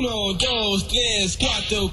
Uno, dos, tres, cuatro.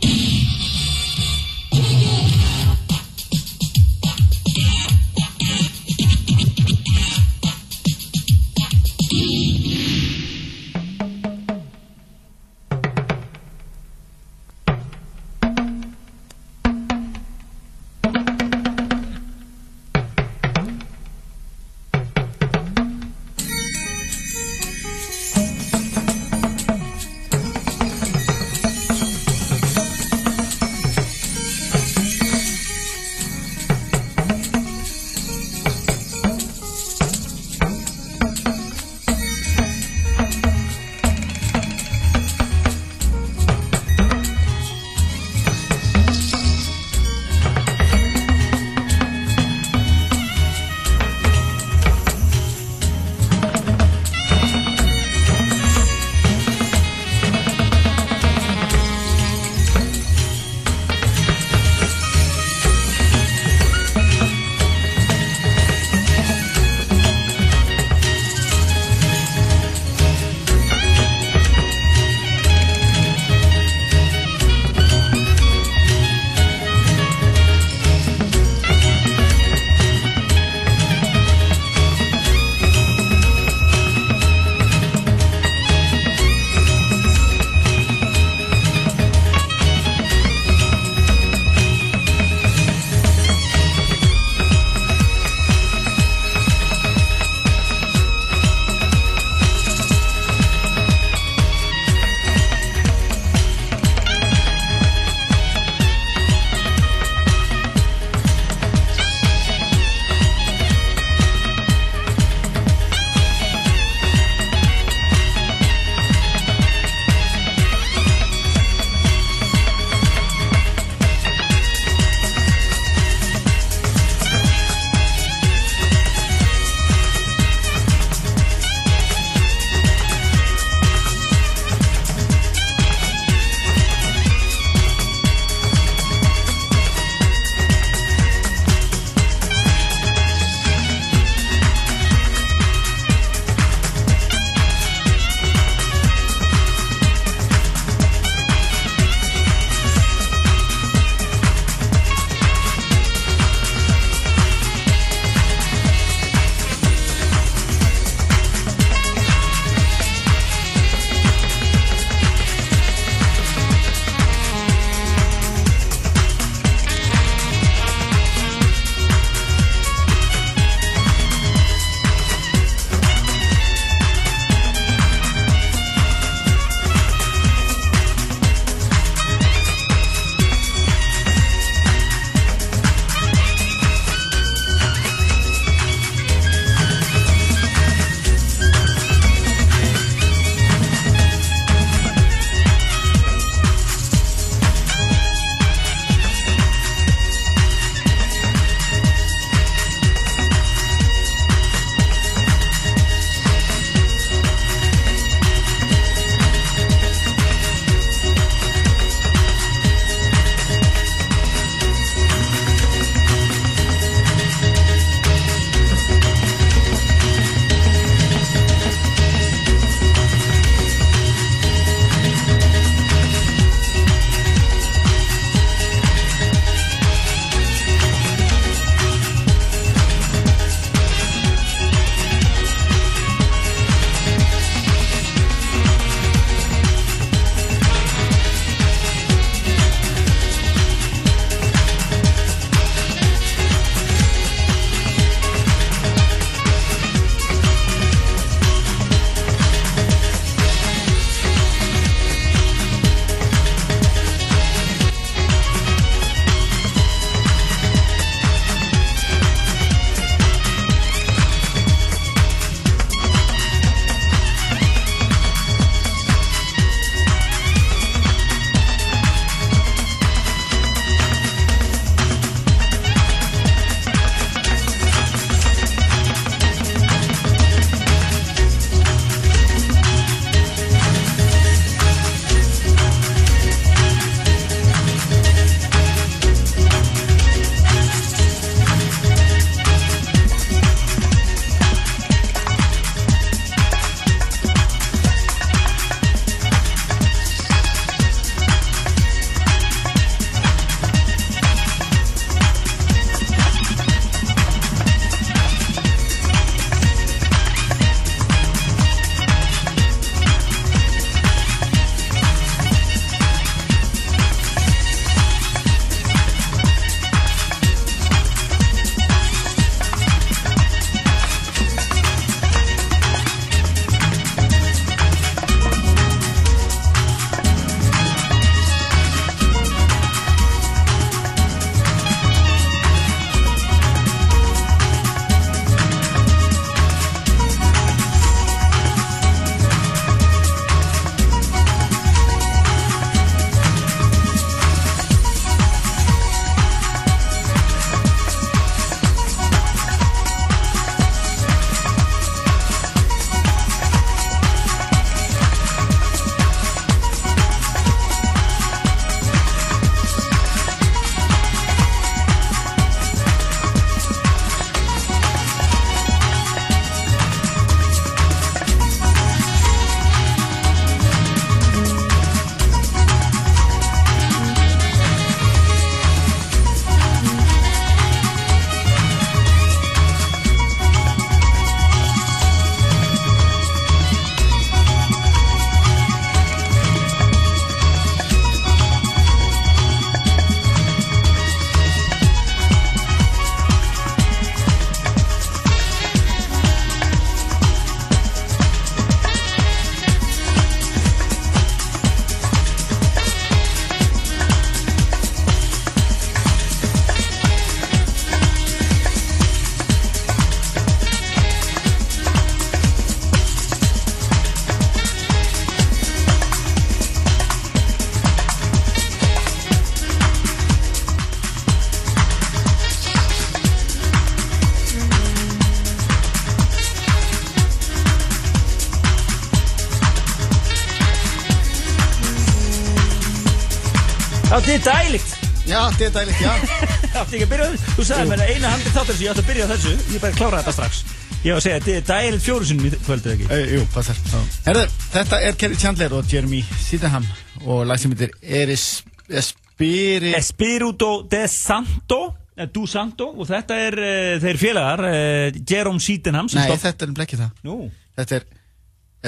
Er dælikt. Já, er dælikt, já. Átti ekki að byrja þessu. Þú sagði mér að eina handið þáttur sem ég átti að byrja þessu. Ég bara klára þetta strax. Ég var að segja, þetta er dælikt fjóru sinni kvöldið ekki. Ei, jú, passar. Herðu, þetta er Kerry Chandler og Jeremy Sydenham og lag sem heitir Eris Espiri... Espirito de Santo, eh, Du Santo, og þetta er uh, þeir félagar, uh, Jerome sem Nei, stopp- þetta er um ekki það. Nú, Þetta er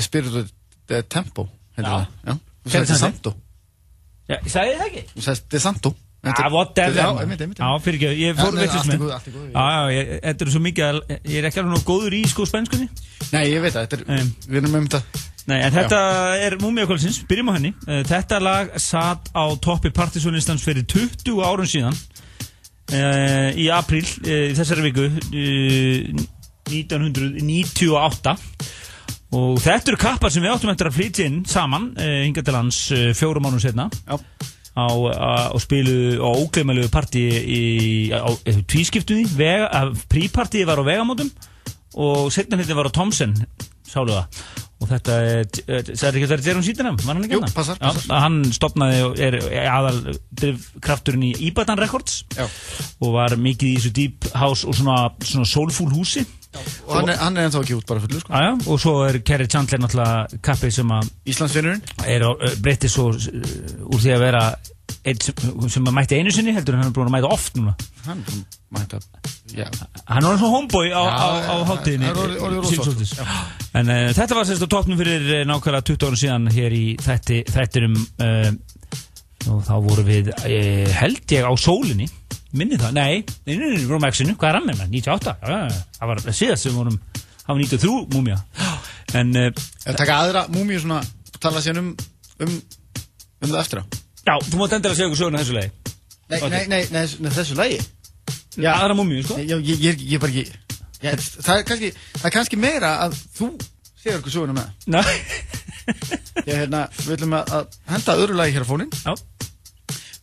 Espirito de Tempo, Já. það. Já. Kerry Chandler. Já, ég sagði það ekki. Þú sagði De Santo. Já, er- whatever. Já, einmitt, einmitt. Já, fyrir ekki, ég fór í með. allt í góðu. Já, já, ég- þetta er svo mikið að, ég er ekki alveg nú góður í sko spænskunni. Nei, ég veit það, þetta er, Nei. við erum um þetta. Nei, en þetta er Múmiakvöldsins, byrjum á henni. Eh, Þetta lag satt á toppi partysónlistans fyrir 20 árum síðan uh, í apríl uh, í þessari viku uh, 1998 og þetta eru kappar sem við áttum eftir að flytja inn saman uh, hinga til hans uh, fjórum árum setna Já. á, á, og spilu á ógleimalegu partí í, á, á tvískiptuði prípartíði var á vegamótum og setna hluti var á Thomsen sálu það og þetta er, eh, það er ekki það er Jerome Sydenham var hann ekki Jú, hérna? passar, Já, passar. hann stopnaði og er aðal krafturinn í Ibadan Records Já. og var mikið í þessu deep house og svona, svona soulful húsi Og hann er, hann er ennþá ekki út bara fullu, sko. Aja, og svo er Kerry Chandler náttúrulega kappið sem að Íslandsfinnurinn. er á- uh, breytið svo uh, úr því að vera einn sem, að mætti einu sinni heldur en hann er búin að mæta oft núna Hann búinn að hann var svona homeboy á, á, á síðsóltis. en uh, þetta var sérst á toppnum fyrir uh, nákvæmlega 20 árum síðan hér í þætti, þættinum og þá vorum við held ég á sólinni minni það, nei, nei, nei, við vorum á X-inu. Hvað er maður, 98 já, já, það var síðast sem vorum það var 93 múmia en uh, Ef taka aðra múmíu svona, tala sér um, um, um það eftir á. já, þú mátt endilega segja okkur söguna þessu lagi. Nei, nei, nei, nei, nei, þessu lagi. já, aðra múmíu, sko. Já, ég, ég, ég bara ekki, já, það, er kannski, það er kannski meira að þú segir okkur söguna með. Nei. Ég, hérna, við ætlum að, að henda öðru lagi hér á fónin já,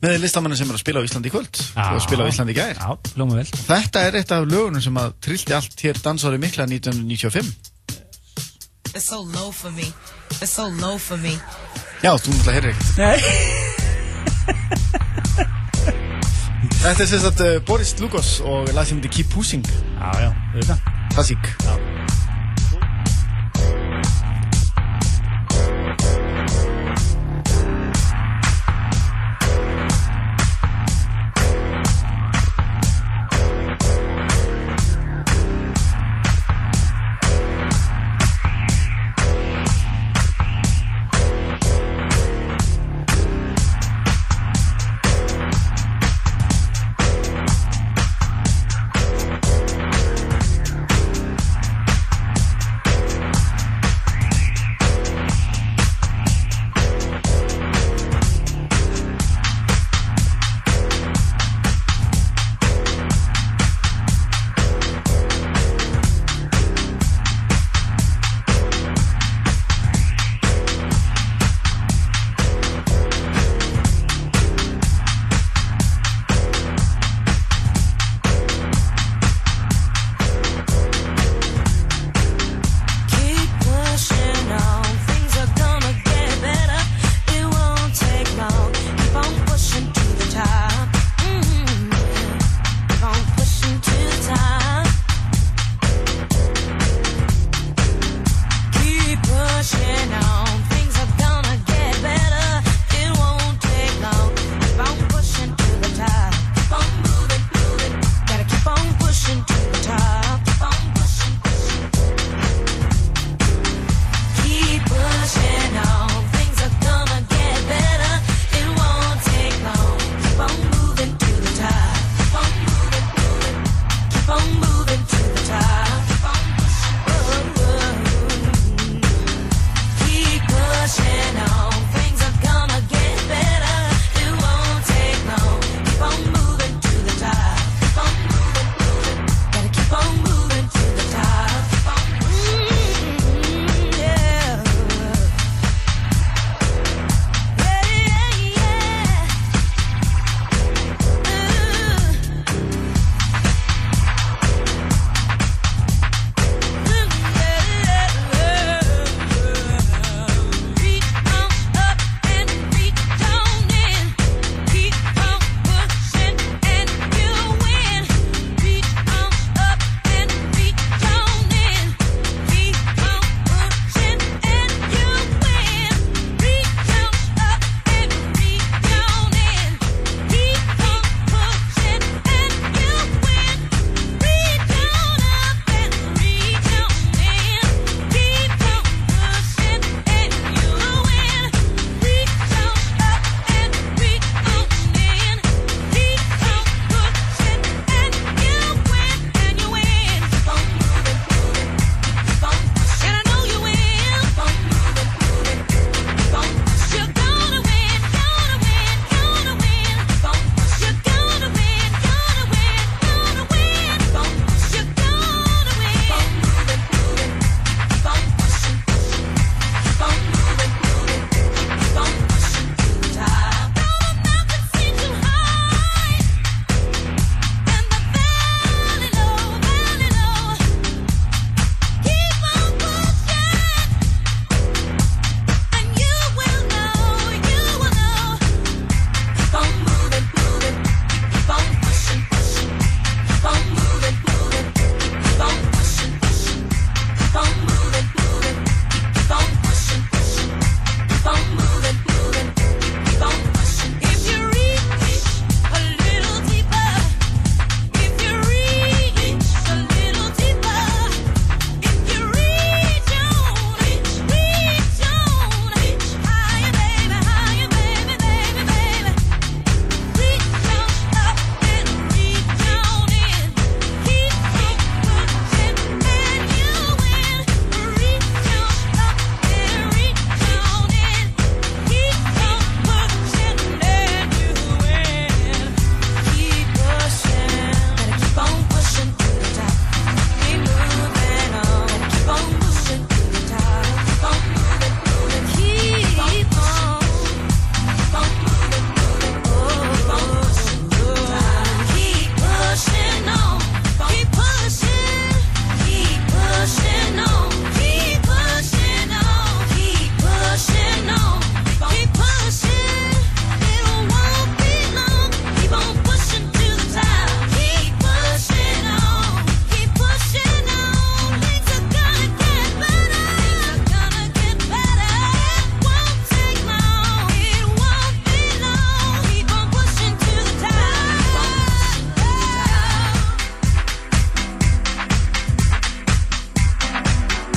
með listamanna sem er að spila á Íslandi í kvöld og spila á Íslandi í gær. já, hljóma vel Þetta er eitt af lögunum sem að trillti allt hér dansári mikla 1995. It's so low for me. It's so low for me. Já, þú náttúrulega heyrðir ekkert. nei Þetta er sérst að uh, Boris Lugos og lag sem heitir Keep Pushing, já, já, auðvitað klassík.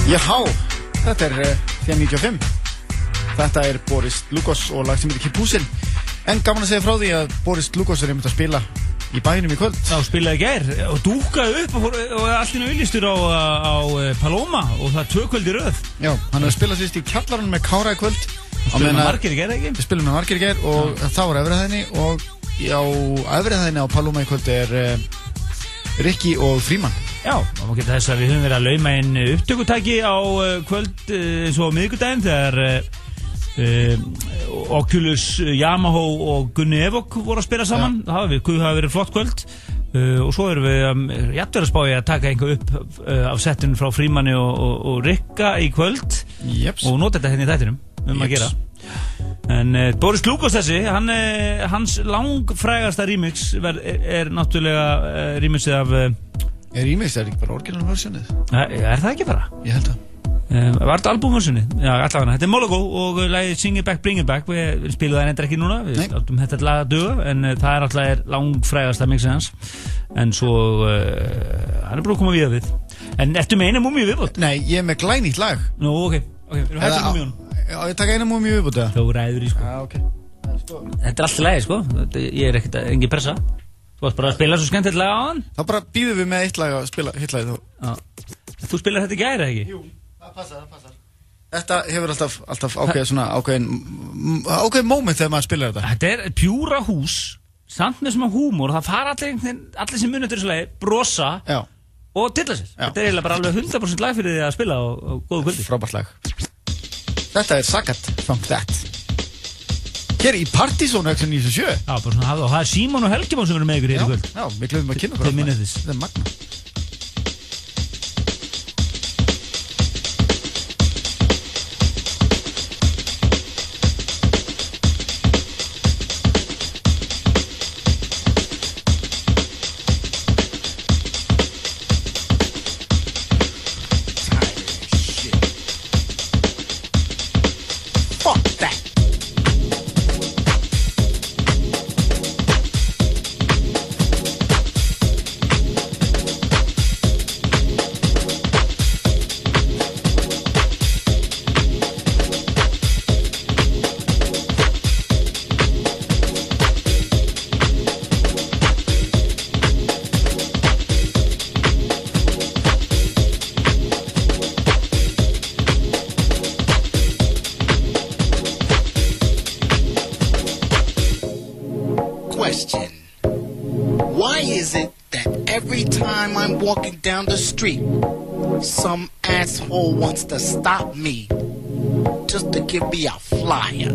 Jáhá, þetta er uh, því 95 Þetta er Boris Lugos og lag sem heitir Kipúsin En gaman að segja frá því að Boris Lugos er einmitt að spila í bænum í kvöld. Já, spilaði gær og dúkaði upp og, og allt í auðlistur á, á, á Paloma og það tvökvöldi röð. Já, hann er að spila sérst í kjallarinn með Kára í kvöld. Spilum með margir gær, ekki? Spilum með margir gær og ja. þá er efriðaðinni og á efriðaðinni á Paloma í kvöld er uh, Rikki og Fríman Já, og getur þess að við höfum verið að lauma inn upptökutæki á uh, kvöld uh, eins og miðgudaginn þegar uh, Oculus, Yamaha og Gunni Evok voru að spila saman ja. það hafi verið flott kvöld uh, og svo erum við um, jættur að spája að taka einhver upp uh, af settun frá Frímanni og, og, og Rikka í kvöld Jeps. og nota þetta hérna í þættinum um Jeps. að gera En uh, Boris Lukos þessi, hann, hans langfrægasta remix er, er náttúrulega remixið af Er remix, er ekki bara orginal versionið? Er það ekki bara? Ég held að. Um, var þetta albúmversunni? Já, allavega, þetta er Mologo og lægið Sing It Back, Bring It Back. Við spilum það endur ekki núna, við áttum þetta lag að döga en uh, það er alltaf langfrægast að mixa hans. En svo uh, hann er bara að koma við við. En ertu með eina múmi viðbútt? Nei, ég er með glænýtt lag. Nú, ok, ok, við erum hægt um múmiun Já, ég taka eina múmi viðbútt Þá ræður ég, sko. Ah, okay. Þetta er alltaf lægi, sko. Ég er ekkert, engin pressa Þú varst bara að spila svo skemmt lag á hann Þá bara býðum við með eitt lag að spila hitt lagið Þú spilar þetta gæri, ekki? Jú Það passar, það passar. Þetta hefur alltaf, alltaf ákveðið svona ákveðin, ákveðin móment þegar maður spilar þetta. Þetta er pjúra hús, samt með svona húmor, það fara allir, allir sem munið til þessu lagi, brosa Já. og tilla sér. Já. Þetta er eiginlega bara alveg 100% lag fyrir því að spila og, og góðu kvöldi. Frábært lag. Þetta er Sagat from That. Hér í Partizónu Action 97. Já, bara svona, og það er Símón og Helgjumón sem eru með ykkur hér í kvöld. Já, við glöfum að kynna okkur. Þetta er magna. Street. Some asshole wants to stop me just to give me a flyer.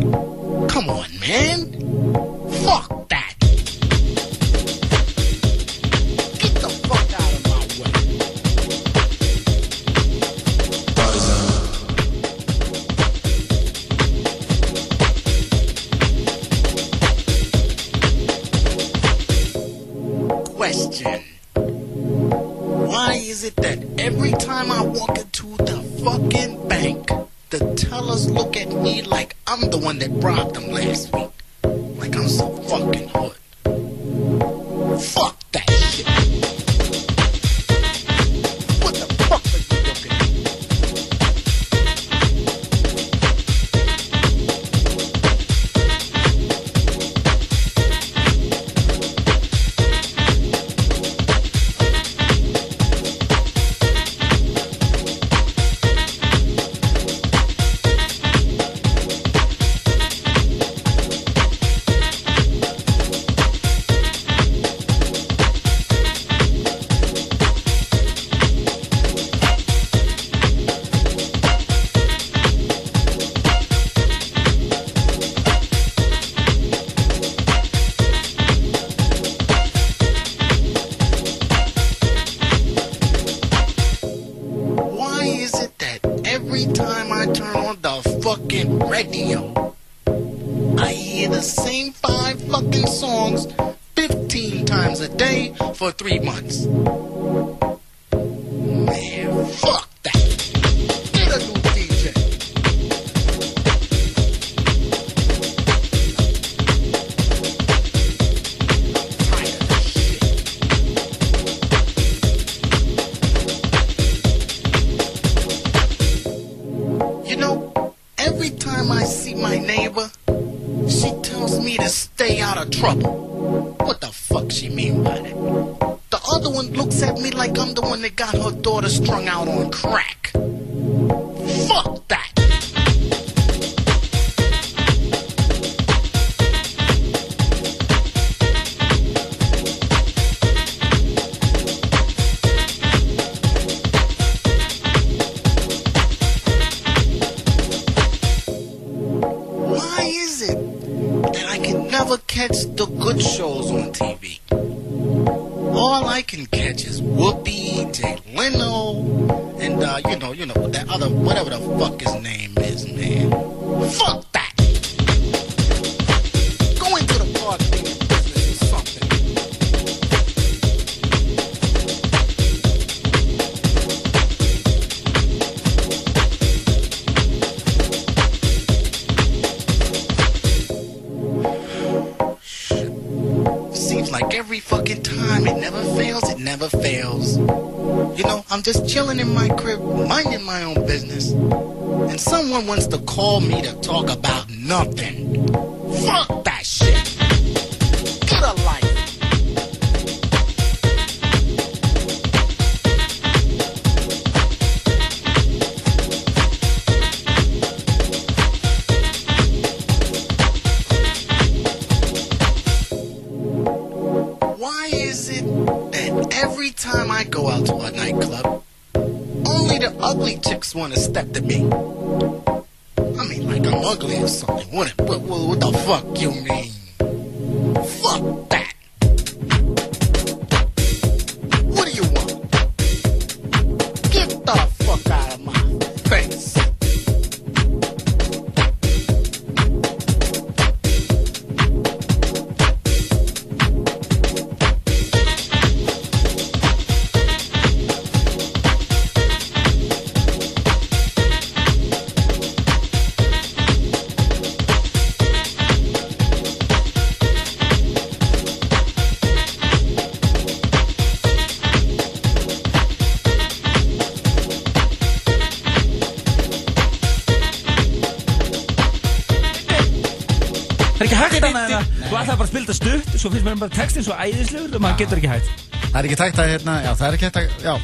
Bara að stutt Svo finnst mér bara textin svo æðislegur Og maður getur ekki hægt Það er ekki tækt að, hérna, já, það er ekki hægt að, já,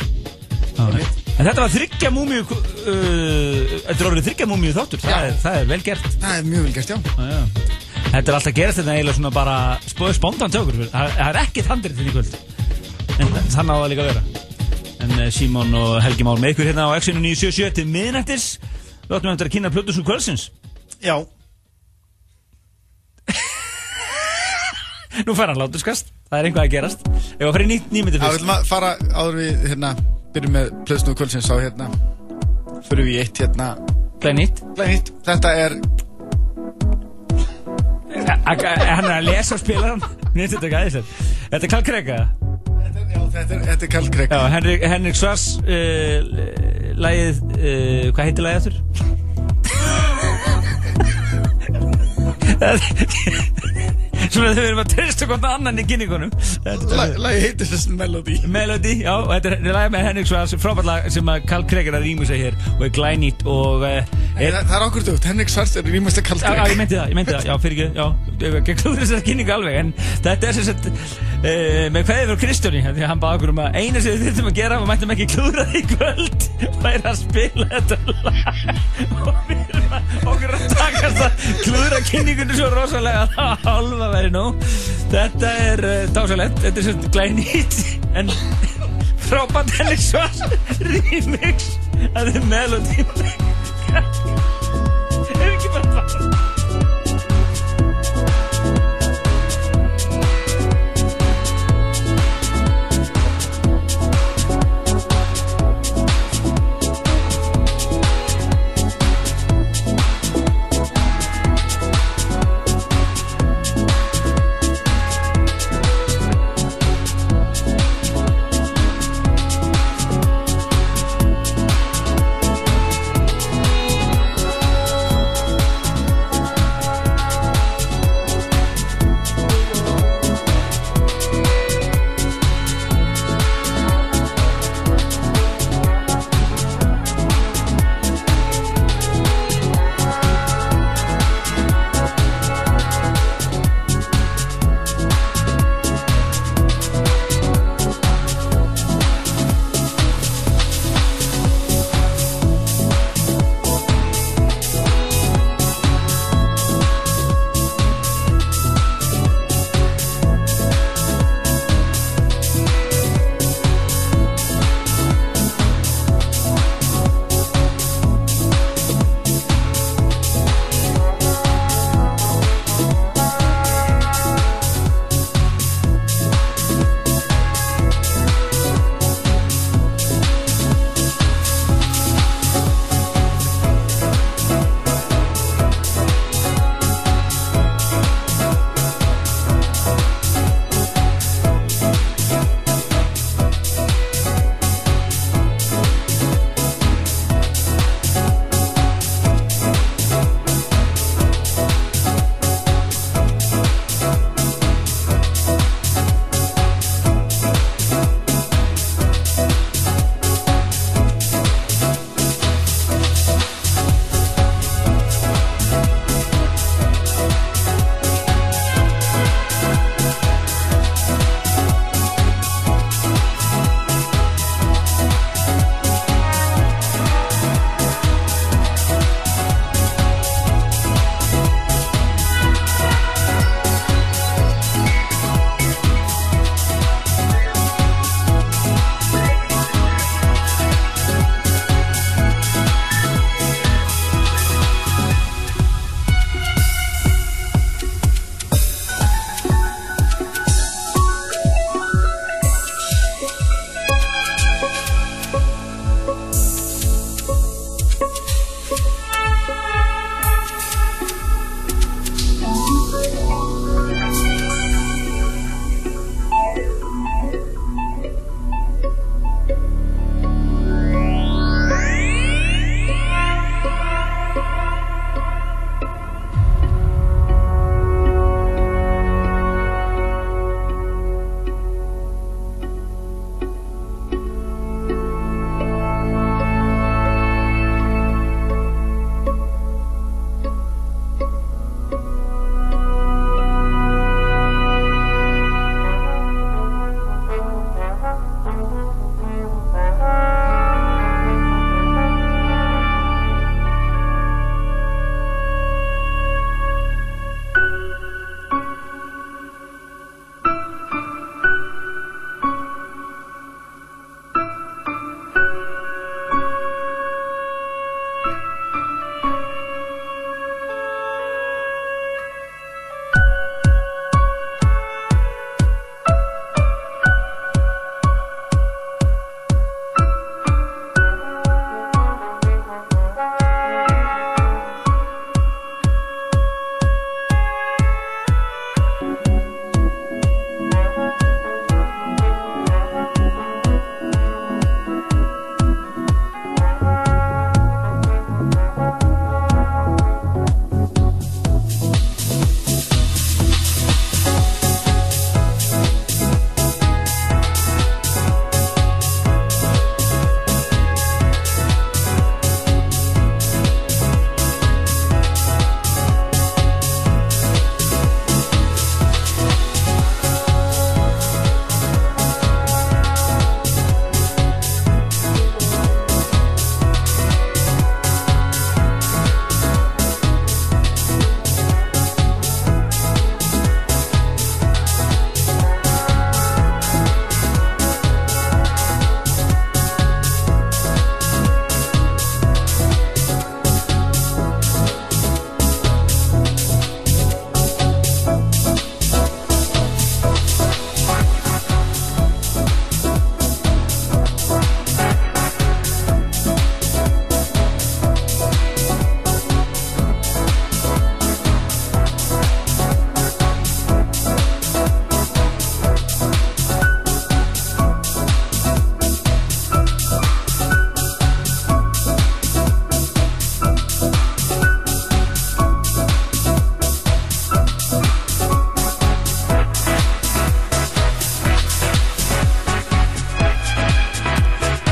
En þetta var þryggja múmiu uh, Þetta er orðið þryggja múmiu þáttur. Það Já. er, það er vel gert. Það er mjög vel gert, já. Já, já. Þetta er alltaf gerast þetta eiginlega svona bara spóið spóndan til okkur. Það það er ekkert handrið til í kvöld. En þannig á það líka að vera. En eh, Símon og Helgi Már með ykkur hérna á X-inu 977 til miðnættis. Við áttum eftir að kynna plötusum kvöldsins. Já, Nú fær hann láturskast Það er einhvað að gerast. Ef að fara í nýtt nýmyndi Já, við fyrst? ætlum að fara áður við, hérna, byrjum með plöðsnúðu kvöldsins á, hérna, fyrir við í eitt, hérna, Glein nýtt. Glæð Þetta er, Hann er að lesa og spila hann? Mér finnst þetta ekki aðeinslega Þetta er Karl Krega þetta er, þetta er, þetta er Karl. Já, Henrik, Henrik Svars uh, Lægið uh, Hvað heitir lægið aftur? Svona þau erum að treysta hvort annan í kynningunum. Lagi heitir þess Melody. Melody, já, og þetta er lag með Henrik Svars frábært lag sem að Karl Kreg er að rýma sig hér og er glænýtt og Það, er, það er okkur dögt, Henrik Svars er rýmast að Karl Já, já, ég meinti það, ég meinti það, já, fyrir ekki, já, ég klúður þessari kynningu alveg, en þetta er sem sagt, uh, með kveðið frá Kristjóni, því að hann baði okkur um að eina sem við þurfum að gera, við mættum ekki klúðra því í kvöld, væri að spila þetta lag, og við er það veri nú, þetta er uh, dásalett, þetta er sagt glænýtt, en frábært henni svars remix að þið melody, er ekki bara bara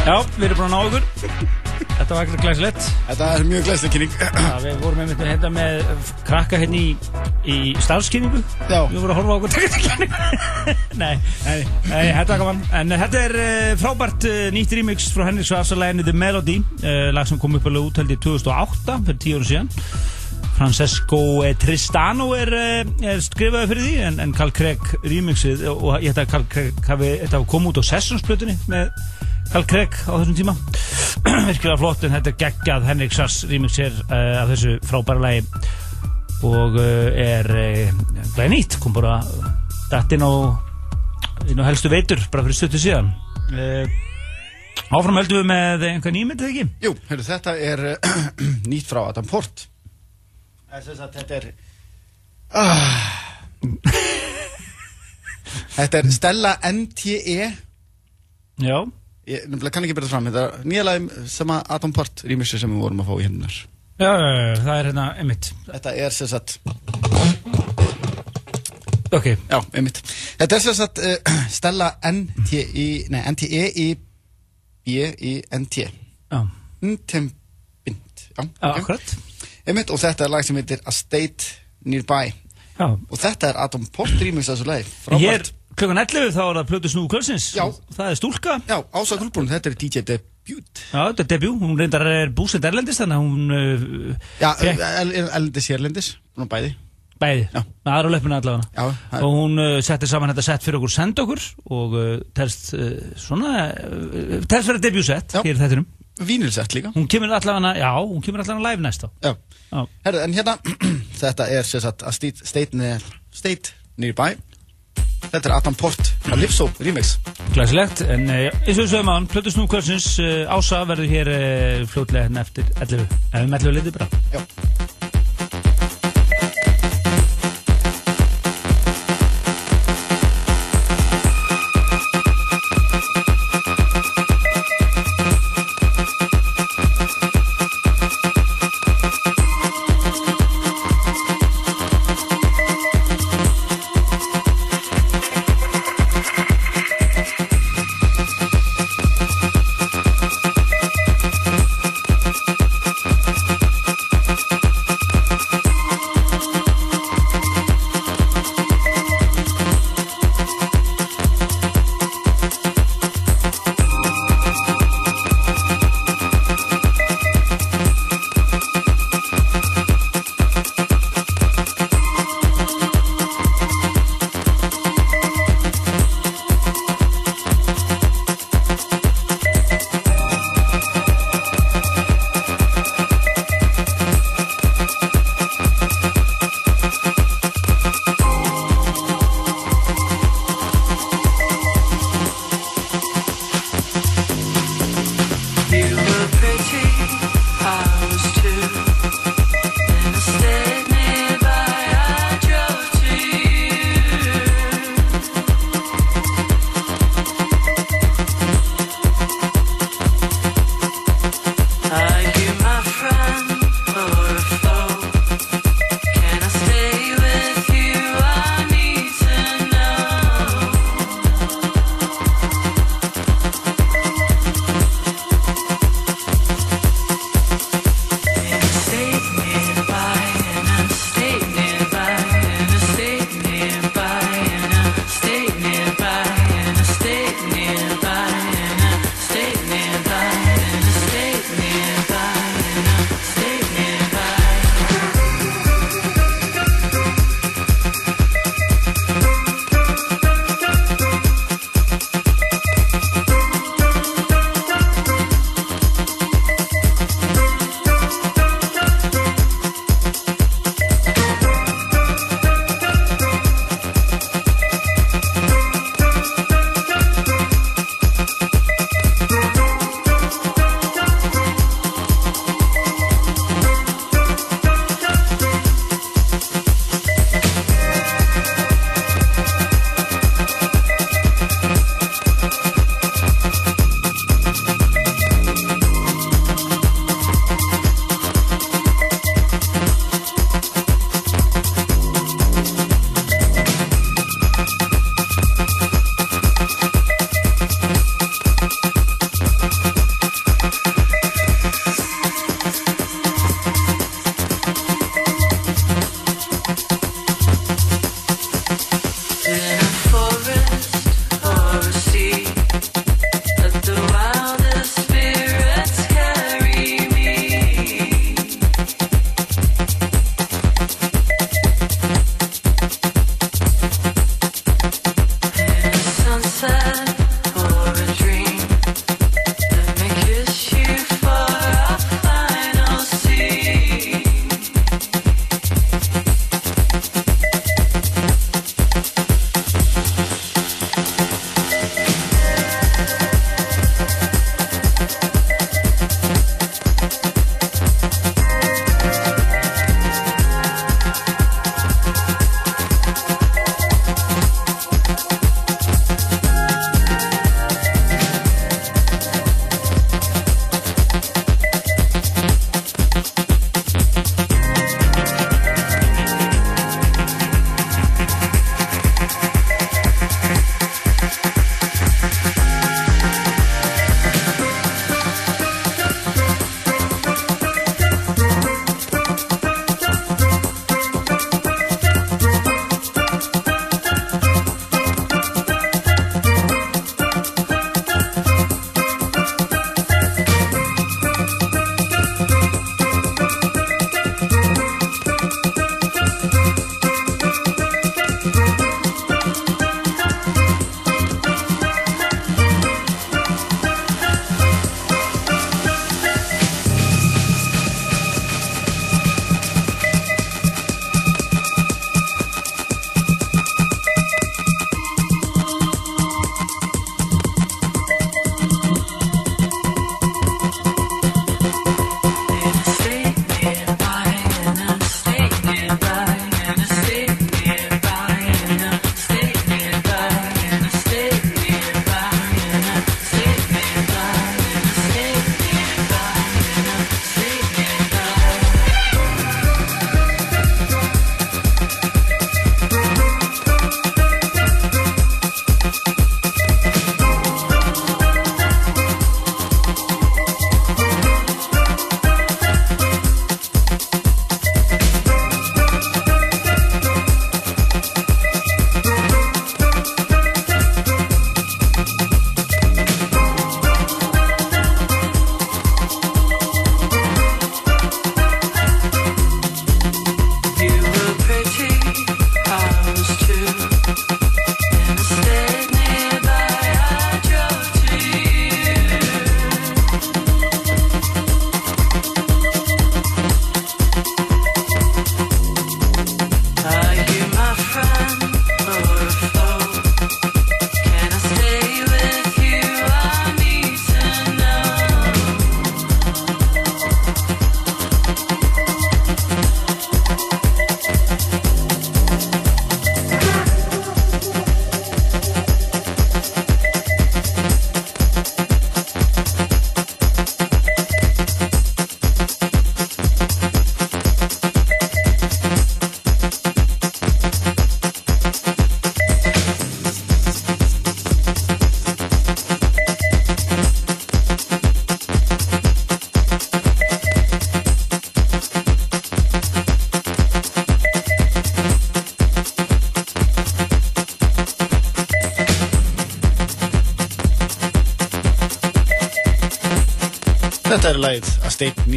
við erum búin að ná okkur. Þetta var ekkert glæsilegt. Þetta er mjög glæslega kynning. Já, við vorum einmitt með hérna með krakka hérna í, í starfskynningu Já. Við vorum að horfa okkur teknikynningu Nei, Nei. nei, þetta var gaman. En þetta er uh, frábært uh, nýtt remix frá Henrik Svarsalæginu The Melody uh, lag sem kom upp alveg út held í 2008 fyrir tíu árum síðan. Francesco Tristano er, er skrifaði fyrir því en, en Carl Craig remixið og ég held að Carl Craig hafi, komið út á sessionsplötunni með Carl Craig á þessum tíma. Virkilega flott en þetta er geggjað. Henrik Sass remix er uh, af þessu frábæra lagi. Og uh, er uh, lagi nýtt. Kom bara dætt inn á inn á helstu veitur bara fyrir stöttu síðan. Uh, áfram heldum við með einhver nýmynd eða ekki? Jú, heyrðu, þetta er uh, nýtt frá Adam Port. Það sem sagt, Þetta er ah. Þetta er Stella NTE Já, Ég kann ekki byrja fram Þetta er nýja lagi sem að Adam Port rýmissi sem við vorum að fá í hennar já, já, já, það er hérna einmitt. Þetta er sem sagt ok, Já, einmitt. Þetta er sem sagt uh, Stella NTE Nei, NTE í B í NT já, akkurat. Einmitt, og þetta er lag sem heitir A State Nearby. Já, Og þetta er Adam Port rýmis að þessu hér Frábært klukkan 11 þá er það plötu snúðu kvölsins Já. það er stúlka. Já, Ása Kulbrún, þetta er DJ Debut. Já, þetta er debut, hún reyndar er búsett erlendis þannig að hún uh, Já, el- el- Erlendis hérlendis Nú bæði. Bæði, er á löpuna allavega. Já, það- og hún uh, setti saman þetta sett fyrir okkur senda okkur og uh, telst uh, svona uh, telst fyrir debut set Já. hér þettinum Vínilsett líka. Hún kemur allavega, já, hún kemur allavega live næsta Já. Já. Herðu, en hérna Þetta er sem sagt A State, state, near, state Nearby Þetta er Adam Port að Livsó remix. Glæsilegt, en uh, eins og á hann Plötu Snú Kvölsins, uh, Ása verður hér uh, fljótlega hérna eftir 11 ef við mellum litið bara. Já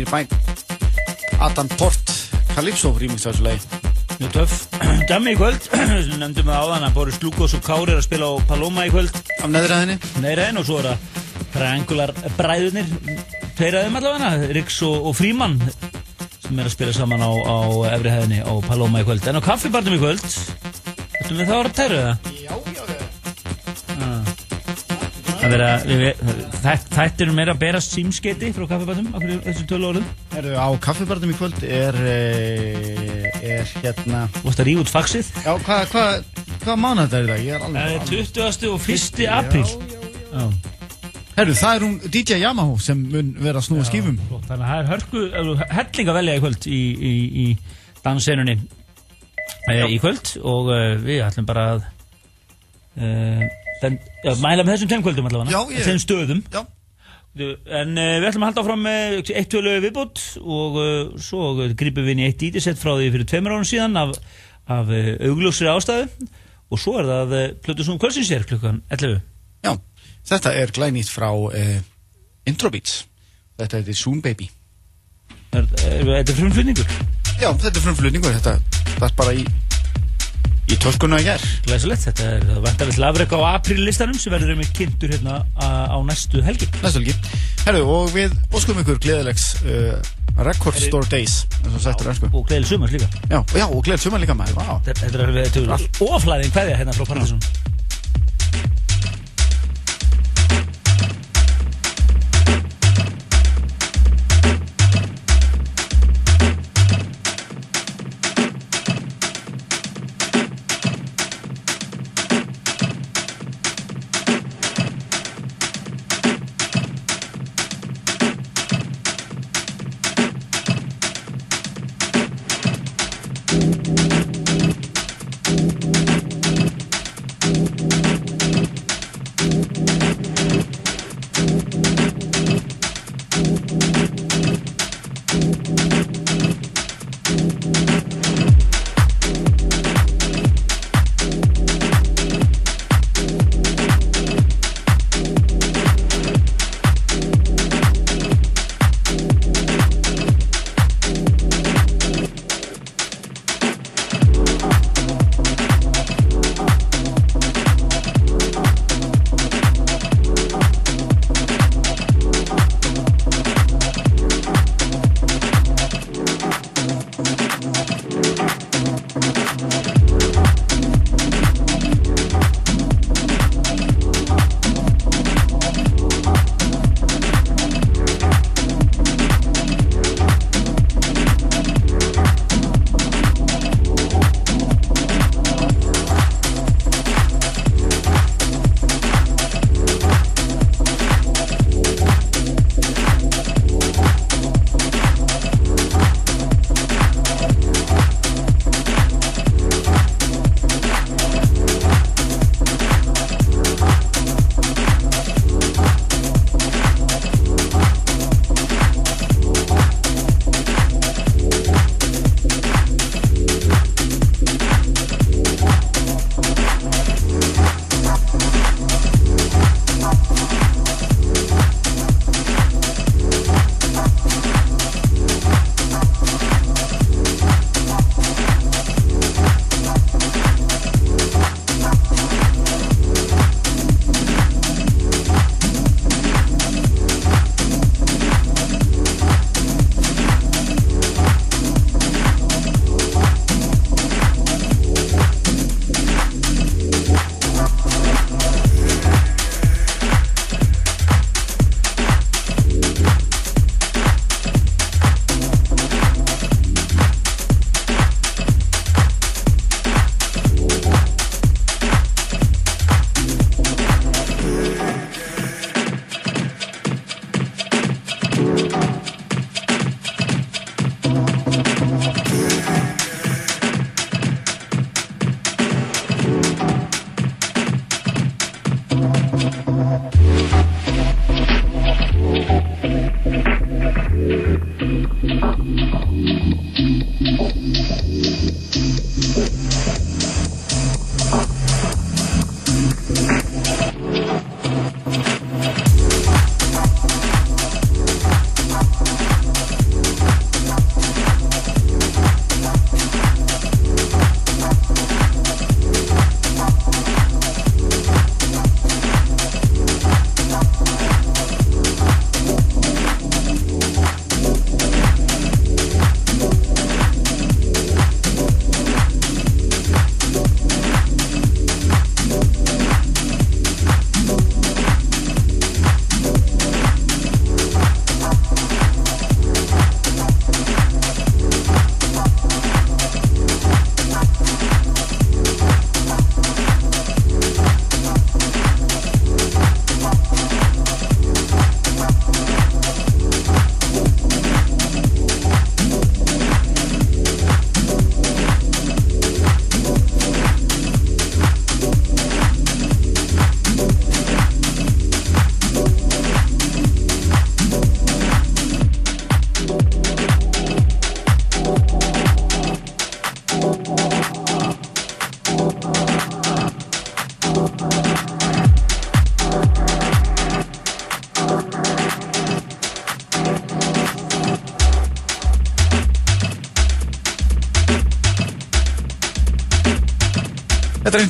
State Nearby Adam Port Calypso remix af þessu lagi Mjög töff. Dæmi í kvöld, nefndum við áðan að Boris Lukos og Kári er að spila á Paloma í kvöld. af neðræðinni Neira enn og svo er það Triangular bræðurnir, tveir aðeim allavega, Riks og, og Fríman sem er að spila saman á, á efri hæðinni á Paloma í kvöld. En á kaffibarnum í kvöld, ætlum við þá að tæru það? Já, já, já Það vera, við, þættir eru meira að bera símskeiti frá kaffibarnum, af hverju þessu tölu orðum. Herru, á kaffibarnum í kvöld er, eh, er hérna Þú varst að ríða út faxið. Já, hvað hva, hva mánuð þetta er í dag? Ég er alveg er 20. og 1. apríl. Herru, það er hún DJ Yamaha sem mun vera að snúa Flott, Þannig að það er hörku, er helling að velja í kvöld í, í, í danssenunni e, í kvöld og uh, við ætlum bara að uh, já, mæla með þessum tveim kvöldum allavega, Já, ég- þeim stöðum. Já. En uh, við ætlum að halda áfram með eitt tvölu viðbútt og uh, svo grípum við inn í eitt dítisett frá því fyrir tveimur árum síðan af, af uh, augljósri ástæðu. Og svo er það uh, kvöldsins er klukkan 11 Já, þetta er glænýtt frá uh, Intro Beats Þetta heitir Soon Baby. Er, er, er þetta frumflutningur? Já, þetta er frumflutningur. Þetta var bara í í tölkunna í gær Glæsilegt, þetta er vantarlega til afreka á apríl-listanum sem verður með kynntur hérna á, næstu helgi. Næstu helgi Herru, og við óskum ykkur gleðilegs uh, Record Store Days eins og sættur ennsku Og gleðil sumars líka. Já, og já, og gleðið sumar líka maður. Þetta er oflæðin hverja hérna frá Parnason.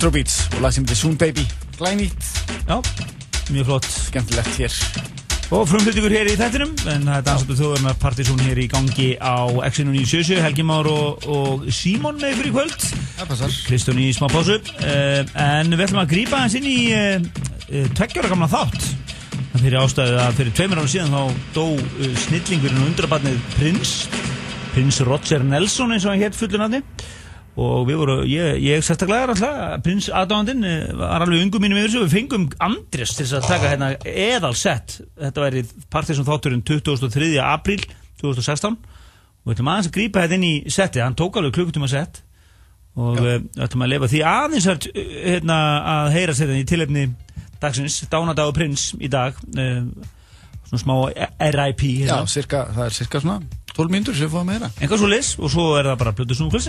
Þetta er Intro Beats og lag sem heitir Soon Baby. Glænýtt, Já, mjög flott. Skemmtilegt hér. Og frumflutningur hér í þættinum En það er dansatur þjóðurnar partysón hér í gangi á X-inu 977 Helgi Már og, og Símon með í kvöld. Það passar. Kristján í smá pásu. Uh, En við ætlum að grípa hans inn í uh, uh, Tveggjára gamla þátt. Það fyrir ástæðu að fyrir tveimur ára síðan Þá dó uh, snillingurinn og undrabarnið Prins Prins Roger Nelson eins og hann hétt fullunarni og við vorum, ég, ég sérstaklega er alltaf prins aðdáðandinn var alveg ungum mínum yfir þessu, við fengum Andrés til að taka hérna eðal sett þetta væri partísum þátturinn 23. apríl 2016 og við ætlum aðeins að grípa þetta inn í setti hann tók alveg klukkutíma sett. Og við ætlum að lefa því aðeins að, hérna, að heyra sér í tilefni dagsins, dánadagur prins í dag eh, svona smá RIP Já, hérna. cirka, það er cirka svona 12 mínútur sem við fáum að heyra. Einhvað svo lis og svo er það bara blötu snúðu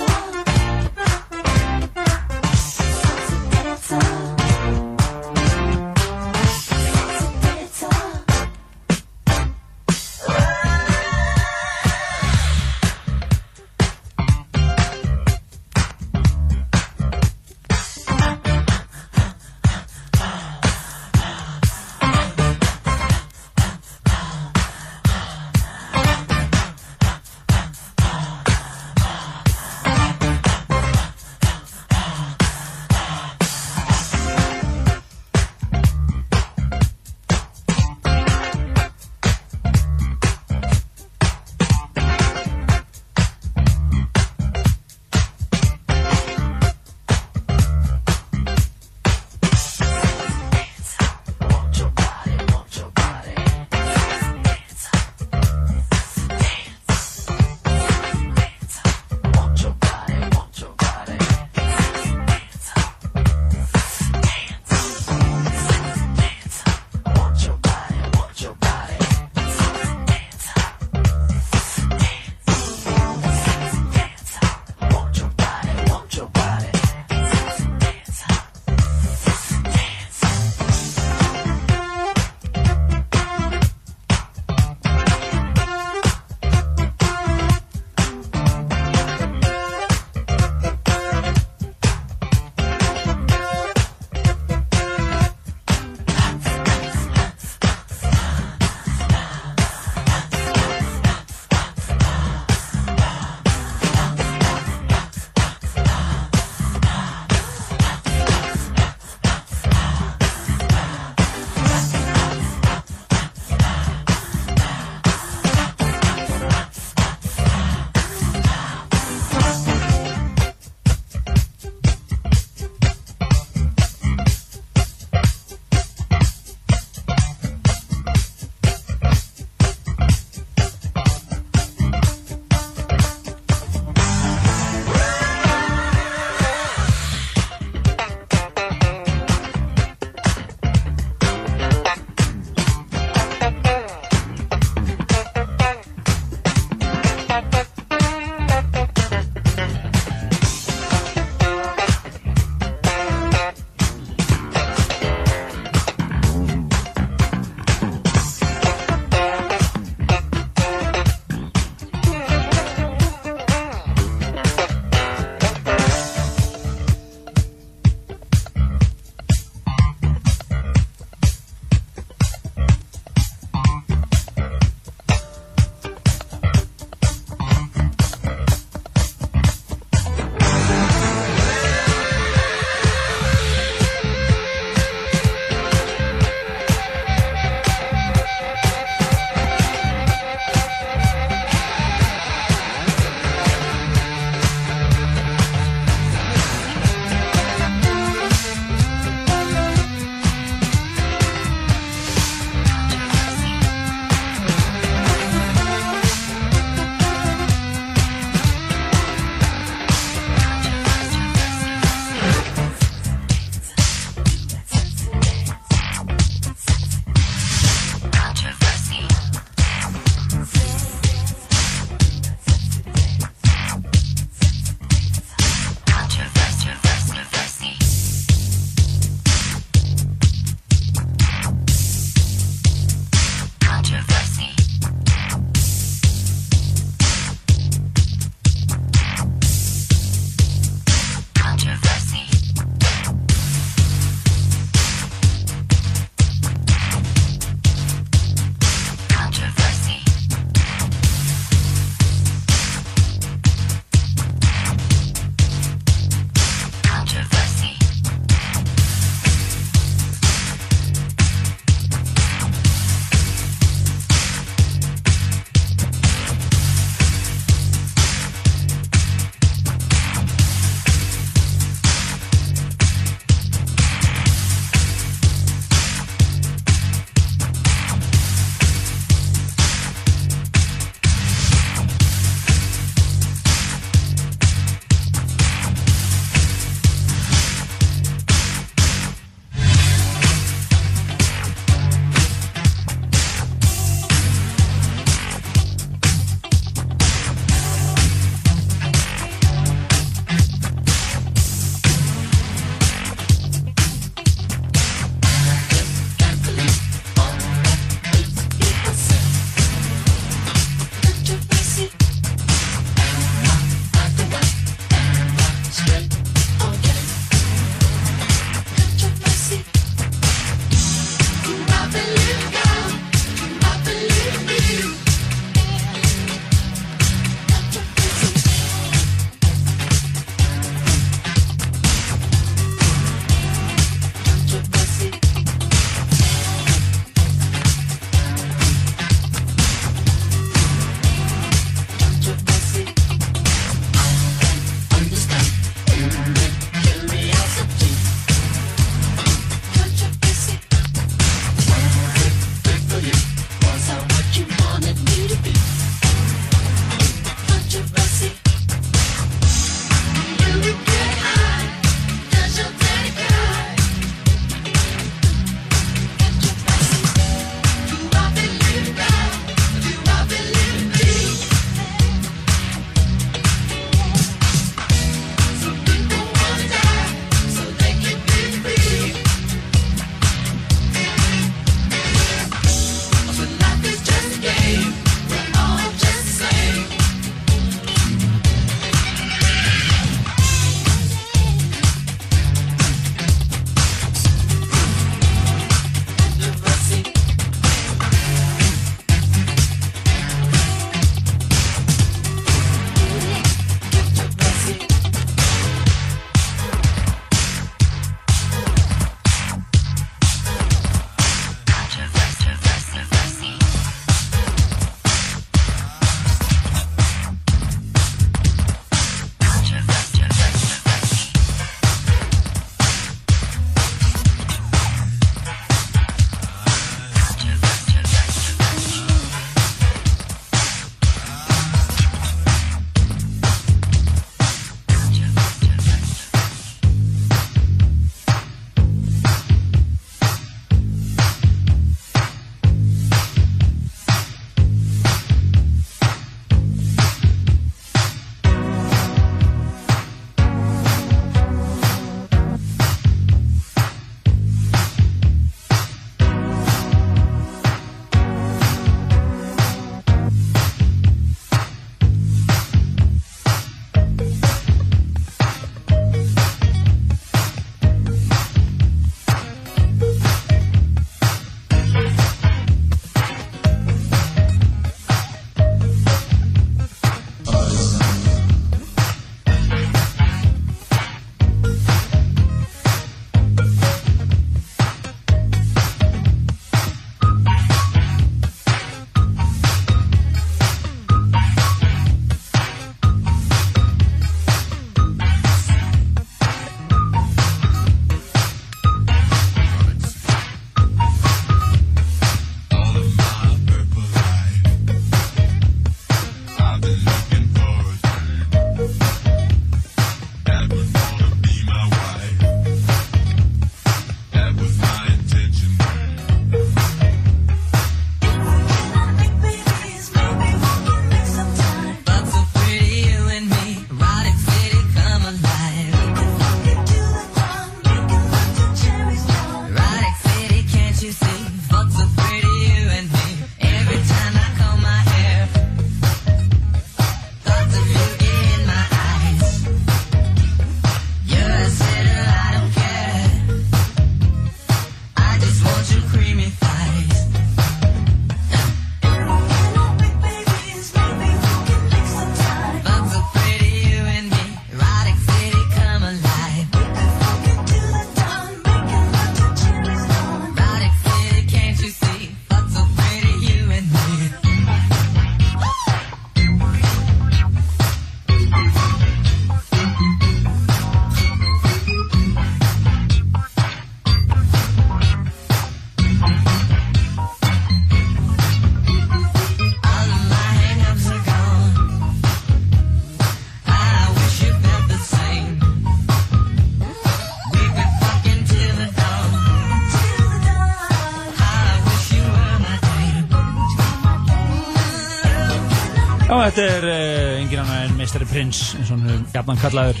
þetta er uh, engin annar en meistari Prins, eins og hann jafnan kallaður.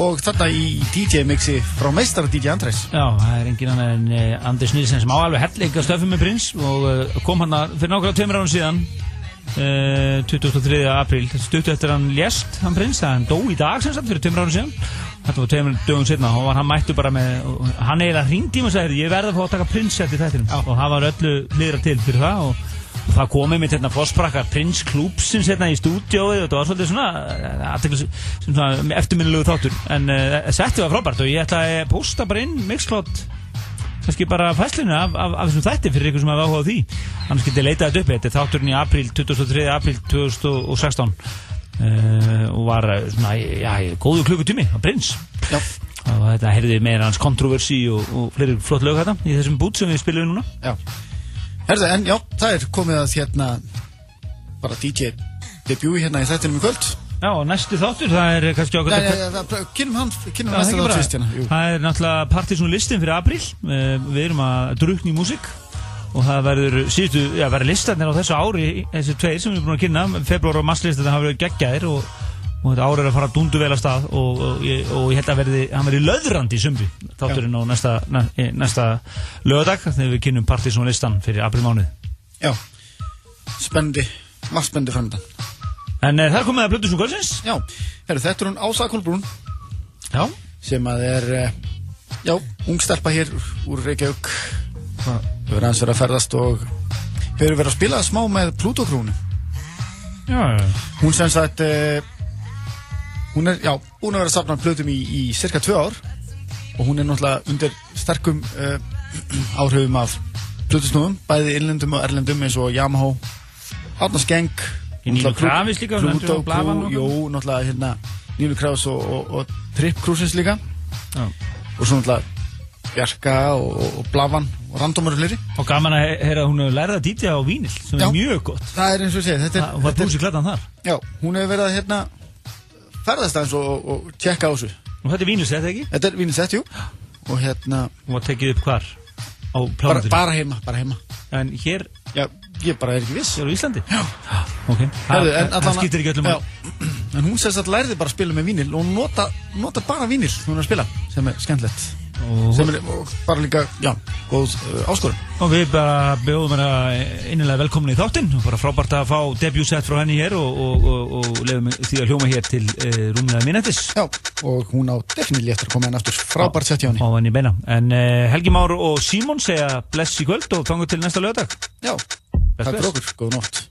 Og þarna í DJ-mixi frá meistara DJ Andrés. Já, það er engin annar en uh, Anders Nilsen sem á alveg hellinga stöfum með Prins og uh, kom hann að fyrir nákvæmlega tveimur árum síðan, uh, 23. apríl, stuttu eftir hann lést, hann Prins, það hann dó í dag sem sagt fyrir tveimur árum síðan. Þetta var tveimur dögum setna og hann mættu bara með, hann eiginlega mig og sagði, ég verði að fá að taka Prins eftir þettinum og það var öllu hlýðra til fyrir það og það komið mitt hérna fórsprakkar Prins Klúpsins hérna í stúdjóið og þetta var svolítið svona, aðteklis, svona eftirminnilegu þáttur en uh, settið var frábært og ég ætla að posta bara inn Mixcloud kannski bara fæslinu af, af, af þessum þætti fyrir ykkur sem hafa áhuga á því annars getið leitað þetta upp, þetta er þátturinn í apríl 23. apríl 2016 uh, og var eh, svona, já, góðu klukkutími á Prins Já. og þetta heyrði meira hans kontroversi og, og fleiri flott lög þetta í þessum bút sem við spilum núna Já. Herðu, en já, það er komið að hérna bara DJ debut hérna í þættinum í kvöld. Já, næstu þáttur, það er kannski okkur kynum hann, kynum Já, það er næsta ekki þátt bara. fyrst hérna. Það er náttúrulega partysón listin fyrir apríl Eh, Við erum að drukna í músík og það verður síðustu, já, verður listanir á þessu ári þessi tveir sem við erum búin að kynna februar og masslistin hafa verið geggjaðir og, og þetta ári er að fara dundu vel að stað og, og, ég- og ég held að verði, hann verði löðrandi í sumri þátturinn á næsta, næ, eh, næsta lögadag þegar við kynum partysón listan fyrir apríl mánuð Já, spendi, margt spendi framöndan. En uh, það er komið að blödu svo kvöldsins Já, herru, þetta er hún Ása Kolbrún Já, sem að er, eh, já, ung stelpa hér úr- Reykjavík. Hefur aðeins verið að ferðast og hefur verið að spila smá með Plútókrúnu. já, já. Hún sem sagt, uh, hún er, já, búin að vera að safna plötum í, í cirka tvö ár og hún er náttúrulega undir sterkum uh, áhrifum af plötusnúðum, bæði innlendum og erlendum eins og Yamaha, Átna Skeng, Í Nínu Krafis líka, hún og- Jú, náttúrulega hérna Nínu Krafis og, og, og Trip Cruises líka Já. og svo náttúrulega Bjarka og, og Blavan og Randomur og fleiri. Og gaman að he- heyra að hún hefur lærið að dítja á vínil sem Já. er mjög gott Það er eins og ég segi, þetta er, Það var er búsi klættan þar já, hún hefur verið að hérna ferðast aðeins og, og, tjekka á þessu. Og þetta er vínilsett, ekki? Þetta er vínið sett, jú og hérna, Og var tekið upp hvar? Á bara, plánutur bara heima, bara heima En hér Já, ég bara er ekki viss er á Íslandi? Já Ok Herðu, Það en það allan- skiptir ekki öllum Já. En hún sérst að lærði bara að spila með vínil og nota, nota bara vínil hún er að spila sem er skemmtilegt. Og, sem er bara líka, já, góð uh, áskorun. Og við bara bjóðum hana innilega velkomin í þáttinn. Og bara frábært að fá debut-set frá henni hér og, og, og, og lefum því að hljóma hér til uh, rúmlega minnetis Já, og hún á definitely eftir að koma henn aftur. Frábært sett hjá henni. á henni beina. En uh, Helgi Már og Símon segja bless í kvöld og fangu til næsta lögadag Já, Bless, takk fyrir okkur, góð nótt